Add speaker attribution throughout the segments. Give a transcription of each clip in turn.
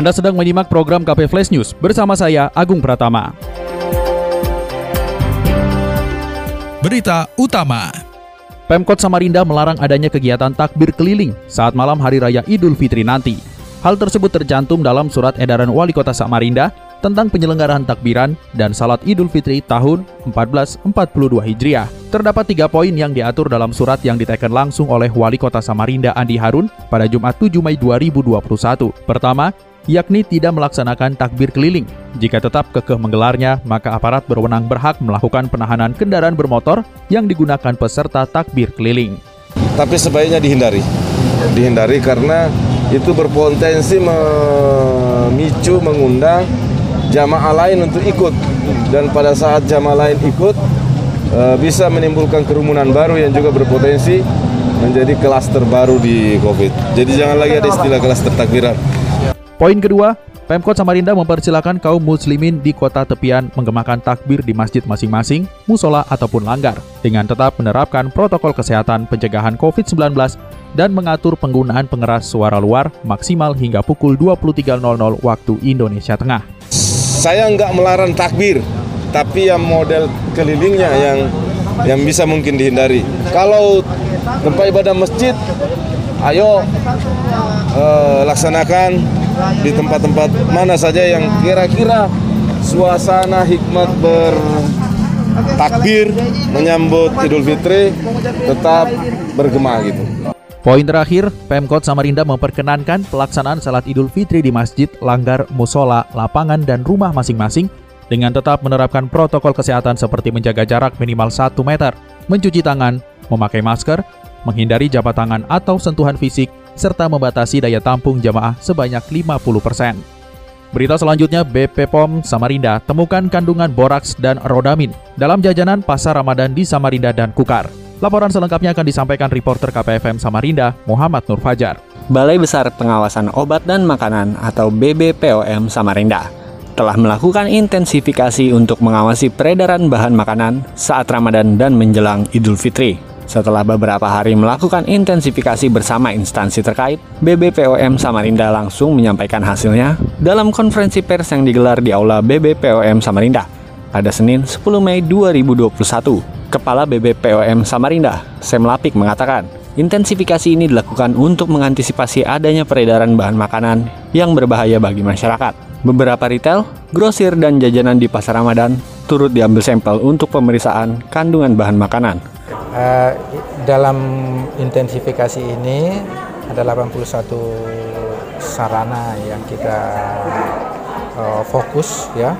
Speaker 1: Anda sedang menyimak program KP Flash News bersama saya Agung Pratama.
Speaker 2: Berita utama.
Speaker 1: Pemkot Samarinda melarang adanya kegiatan takbir keliling saat malam Hari Raya Idul Fitri nanti. Hal tersebut tercantum dalam surat edaran Wali Kota Samarinda tentang penyelenggaraan takbiran dan salat Idul Fitri tahun 1442 Hijriah. Terdapat tiga poin yang diatur dalam surat yang diteken langsung oleh Wali Kota Samarinda Andi Harun pada Jumat 7 Mei 2021. Pertama, yakni tidak melaksanakan takbir keliling. Jika tetap kekeh menggelarnya, maka aparat berwenang berhak melakukan penahanan kendaraan bermotor yang digunakan peserta takbir keliling.
Speaker 3: Tapi sebaiknya dihindari. Dihindari karena itu berpotensi memicu mengundang jamaah lain untuk ikut dan pada saat jamaah lain ikut eh, bisa menimbulkan kerumunan baru yang juga berpotensi menjadi klaster baru di COVID. Jadi jangan lagi ada istilah klaster takbiran.
Speaker 1: Poin kedua, Pemkot Samarinda mempersilahkan kaum muslimin di kota tepian menggemakan takbir di masjid masing-masing, musola ataupun langgar, dengan tetap menerapkan protokol kesehatan pencegahan COVID-19 dan mengatur penggunaan pengeras suara luar maksimal hingga pukul 23.00 waktu Indonesia Tengah.
Speaker 3: Saya nggak melarang takbir, tapi yang model kelilingnya yang yang bisa mungkin dihindari. Kalau tempat ibadah masjid, ayo eh, laksanakan di tempat-tempat mana saja yang kira-kira suasana hikmat bertakbir menyambut Idul Fitri tetap bergema gitu.
Speaker 1: Poin terakhir, Pemkot Samarinda memperkenankan pelaksanaan salat Idul Fitri di masjid, langgar, musola, lapangan, dan rumah masing-masing dengan tetap menerapkan protokol kesehatan seperti menjaga jarak minimal 1 meter, mencuci tangan, memakai masker, menghindari jabat tangan atau sentuhan fisik, serta membatasi daya tampung jamaah sebanyak 50%. Berita selanjutnya, BP POM Samarinda temukan kandungan boraks dan rodamin dalam jajanan pasar Ramadan di Samarinda dan Kukar. Laporan selengkapnya akan disampaikan reporter KPFM Samarinda, Muhammad Nur Fajar.
Speaker 4: Balai Besar Pengawasan Obat dan Makanan atau BBPOM Samarinda telah melakukan intensifikasi untuk mengawasi peredaran bahan makanan saat Ramadan dan menjelang Idul Fitri. Setelah beberapa hari melakukan intensifikasi bersama instansi terkait, BBPOM Samarinda langsung menyampaikan hasilnya dalam konferensi pers yang digelar di Aula BBPOM Samarinda pada Senin 10 Mei 2021. Kepala BBPOM Samarinda, Sem Lapik mengatakan, intensifikasi ini dilakukan untuk mengantisipasi adanya peredaran bahan makanan yang berbahaya bagi masyarakat. Beberapa retail, grosir, dan jajanan di pasar Ramadan turut diambil sampel untuk pemeriksaan kandungan bahan makanan.
Speaker 5: Uh, dalam intensifikasi ini ada 81 sarana yang kita uh, fokus ya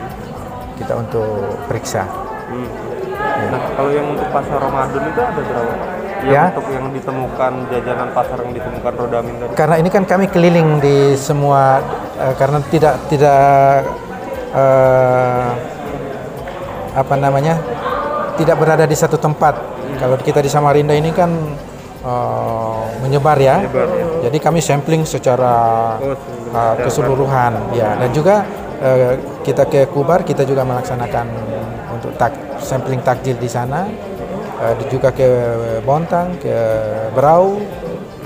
Speaker 5: kita untuk periksa.
Speaker 6: Hmm. Nah, kalau yang untuk pasar Ramadan itu ada berapa? Yang
Speaker 5: Ya.
Speaker 6: untuk yang ditemukan jajanan pasar yang ditemukan rodamin tadi.
Speaker 5: Karena ini kan kami keliling di semua eh, karena tidak tidak eh, apa namanya tidak berada di satu tempat. Kalau kita di Samarinda ini kan eh, menyebar ya. Jadi kami sampling secara
Speaker 6: Oh,
Speaker 5: eh, keseluruhan ya. Dan juga eh, kita ke Kubar kita juga melaksanakan untuk tak, sampling takjil di sana. Eh, juga ke Bontang ke Berau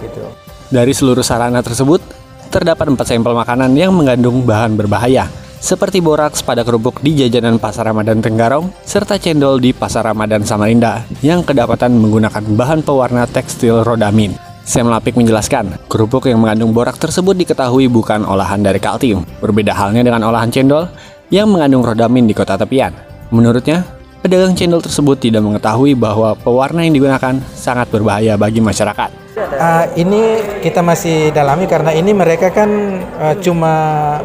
Speaker 5: gitu.
Speaker 4: Dari seluruh sarana tersebut, terdapat empat sampel makanan yang mengandung bahan berbahaya, seperti boraks pada kerupuk di jajanan Pasar Ramadan Tenggarong, serta cendol di Pasar Ramadan Samarinda, yang kedapatan menggunakan bahan pewarna tekstil rodamin. Sam Lapik menjelaskan, kerupuk yang mengandung borak tersebut diketahui bukan olahan dari kaltium. Berbeda halnya dengan olahan cendol yang mengandung rodamin di kota tepian. Menurutnya, pedagang cendol tersebut tidak mengetahui bahwa pewarna yang digunakan sangat berbahaya bagi masyarakat.
Speaker 5: Ah, ini kita masih dalami karena ini mereka kan eh, cuma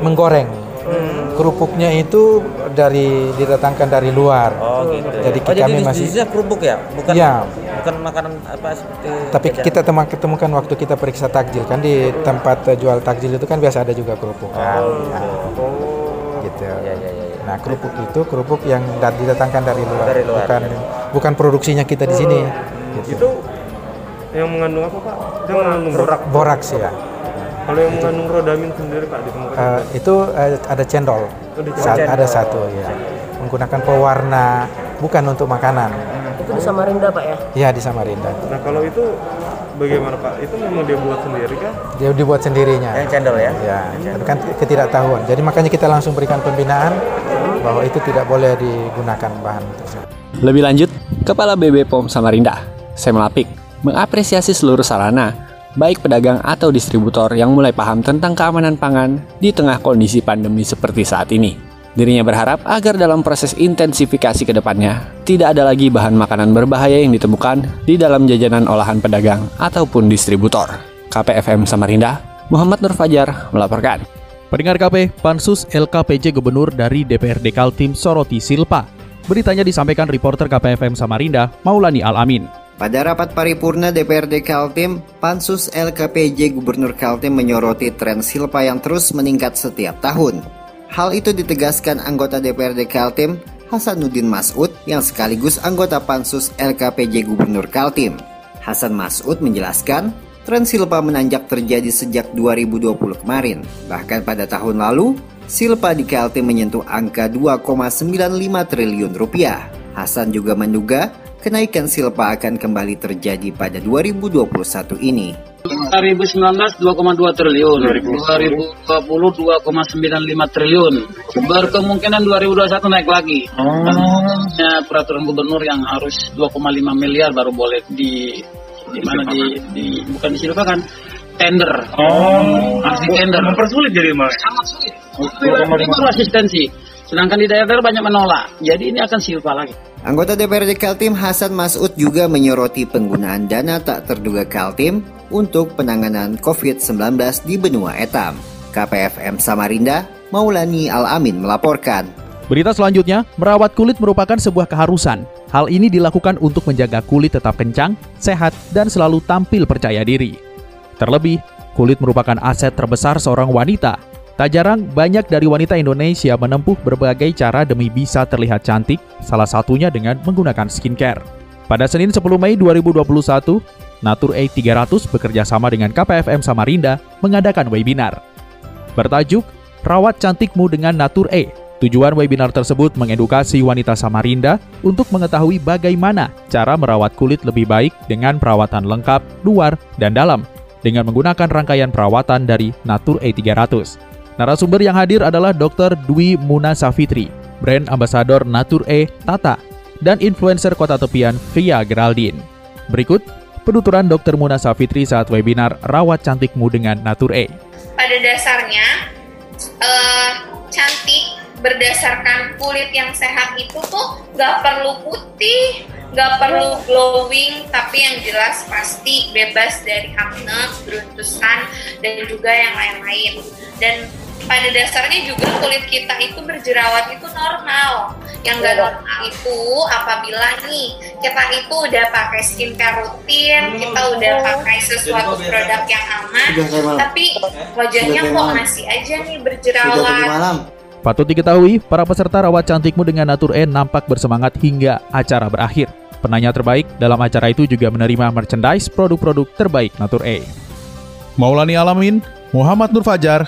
Speaker 5: menggoreng. Kerupuknya itu dari didatangkan dari luar.
Speaker 7: Oh gitu.
Speaker 5: Jadi
Speaker 7: oh,
Speaker 5: kami
Speaker 7: jadi
Speaker 5: masih
Speaker 7: di kerupuk ya, bukan?
Speaker 5: ya
Speaker 7: bukan makanan apa seperti
Speaker 5: Tapi
Speaker 7: jajanan.
Speaker 5: kita teman ketemukan waktu kita periksa takjil kan di tempat jual takjil itu kan biasa ada juga kerupuk kan. Nah, gitu.
Speaker 7: ya, ya, ya, ya.
Speaker 5: Nah kerupuk itu kerupuk yang da- didatangkan dari luar,
Speaker 7: Dari luar,
Speaker 5: bukan
Speaker 7: ya.
Speaker 5: bukan produksinya kita di sini. Gitu.
Speaker 6: Itu yang mengandung apa Pak? Itu yang mengandung borak.
Speaker 5: Boraks ya.
Speaker 6: Kalau yang mengandung rodamin sendiri Pak ditemukan.
Speaker 5: Eh, itu eh, ada cendol.
Speaker 6: Oh, di
Speaker 5: Sa-
Speaker 7: cendol.
Speaker 5: ada satu ya. Menggunakan pewarna bukan untuk makanan.
Speaker 8: Itu di Samarinda Pak ya?
Speaker 5: Ya di Samarinda.
Speaker 6: Nah kalau itu bagaimana Pak? Itu memang dia buat sendiri kah?
Speaker 5: Dia dibuat sendirinya.
Speaker 7: yang cendol ya
Speaker 5: Ya, tapi kan ketidaktahuan. Jadi makanya kita langsung berikan pembinaan bahwa itu tidak boleh digunakan bahan tersebut.
Speaker 4: Lebih lanjut, Kepala BB POM Samarinda, Sam Lapik, mengapresiasi seluruh sarana, baik pedagang atau distributor yang mulai paham tentang keamanan pangan di tengah kondisi pandemi seperti saat ini. Dirinya berharap agar dalam proses intensifikasi ke depannya, tidak ada lagi bahan makanan berbahaya yang ditemukan di dalam jajanan olahan pedagang ataupun distributor. KPFM Samarinda, Muhammad Nur Fajar melaporkan.
Speaker 1: Pendengar KP, Pansus LKPJ Gubernur dari DPRD Kaltim Soroti Silpa. Beritanya disampaikan reporter KPFM Samarinda, Maulani Alamin.
Speaker 9: Pada rapat paripurna DPRD Kaltim, Pansus LKPJ Gubernur Kaltim menyoroti tren silpa yang terus meningkat setiap tahun. Hal itu ditegaskan anggota DPRD Kaltim, Hasanuddin Masud, yang sekaligus anggota Pansus LKPJ Gubernur Kaltim. Hasan Masud menjelaskan, tren silpa menanjak terjadi sejak 2020 kemarin. Bahkan pada tahun lalu, silpa di Kaltim menyentuh angka 2,95 triliun rupiah. Hasan juga menduga kenaikan silpa akan kembali terjadi pada 2021 ini.
Speaker 10: 2019 2,2 triliun, 2020 2,95 triliun. Berkemungkinan 2021 naik lagi. Ya, peraturan gubernur yang harus 2,5 miliar baru boleh di di mana di, di bukan disilpakan tender.
Speaker 6: Oh,
Speaker 10: Harus di tender.
Speaker 6: mempersulit jadi mas.
Speaker 10: Sangat sulit. Itu asistensi. Sedangkan di daerah-daerah banyak menolak. Jadi ini akan silpa lagi.
Speaker 9: Anggota DPRD Kaltim Hasan Masud juga menyoroti penggunaan dana tak terduga Kaltim untuk penanganan COVID-19 di benua Etam. KPFM Samarinda, Maulani Al-Amin melaporkan.
Speaker 1: Berita selanjutnya, merawat kulit merupakan sebuah keharusan. Hal ini dilakukan untuk menjaga kulit tetap kencang, sehat, dan selalu tampil percaya diri. Terlebih, kulit merupakan aset terbesar seorang wanita. Tak jarang banyak dari wanita Indonesia menempuh berbagai cara demi bisa terlihat cantik, salah satunya dengan menggunakan skincare. Pada Senin 10 Mei 2021, Natur A 300 bekerja sama dengan KPFM Samarinda mengadakan webinar. Bertajuk Rawat Cantikmu dengan Natur E. Tujuan webinar tersebut mengedukasi wanita Samarinda untuk mengetahui bagaimana cara merawat kulit lebih baik dengan perawatan lengkap, luar, dan dalam dengan menggunakan rangkaian perawatan dari Natur E 300. Narasumber yang hadir adalah Dr. Dwi Muna Safitri, brand ambassador Natur E Tata, dan influencer kota tepian Via Geraldine. Berikut penuturan Dr. Muna Safitri saat webinar Rawat Cantikmu dengan Natur E.
Speaker 11: pada dasarnya eh, cantik berdasarkan kulit yang sehat itu tuh nggak perlu putih, nggak perlu glowing, tapi yang jelas pasti bebas dari acne, beruntusan, dan juga yang lain-lain. Dan pada dasarnya juga kulit kita itu berjerawat itu normal. Yang nggak normal itu apabila nih kita itu udah pakai skincare rutin, kita udah pakai sesuatu produk yang aman, tapi wajahnya kok masih aja nih berjerawat.
Speaker 1: Patut diketahui, para peserta rawat cantikmu dengan Natur E nampak bersemangat hingga acara berakhir. Penanya terbaik dalam acara itu juga menerima merchandise produk-produk terbaik Natur E.
Speaker 2: Maulani Alamin, Muhammad Nur Fajar,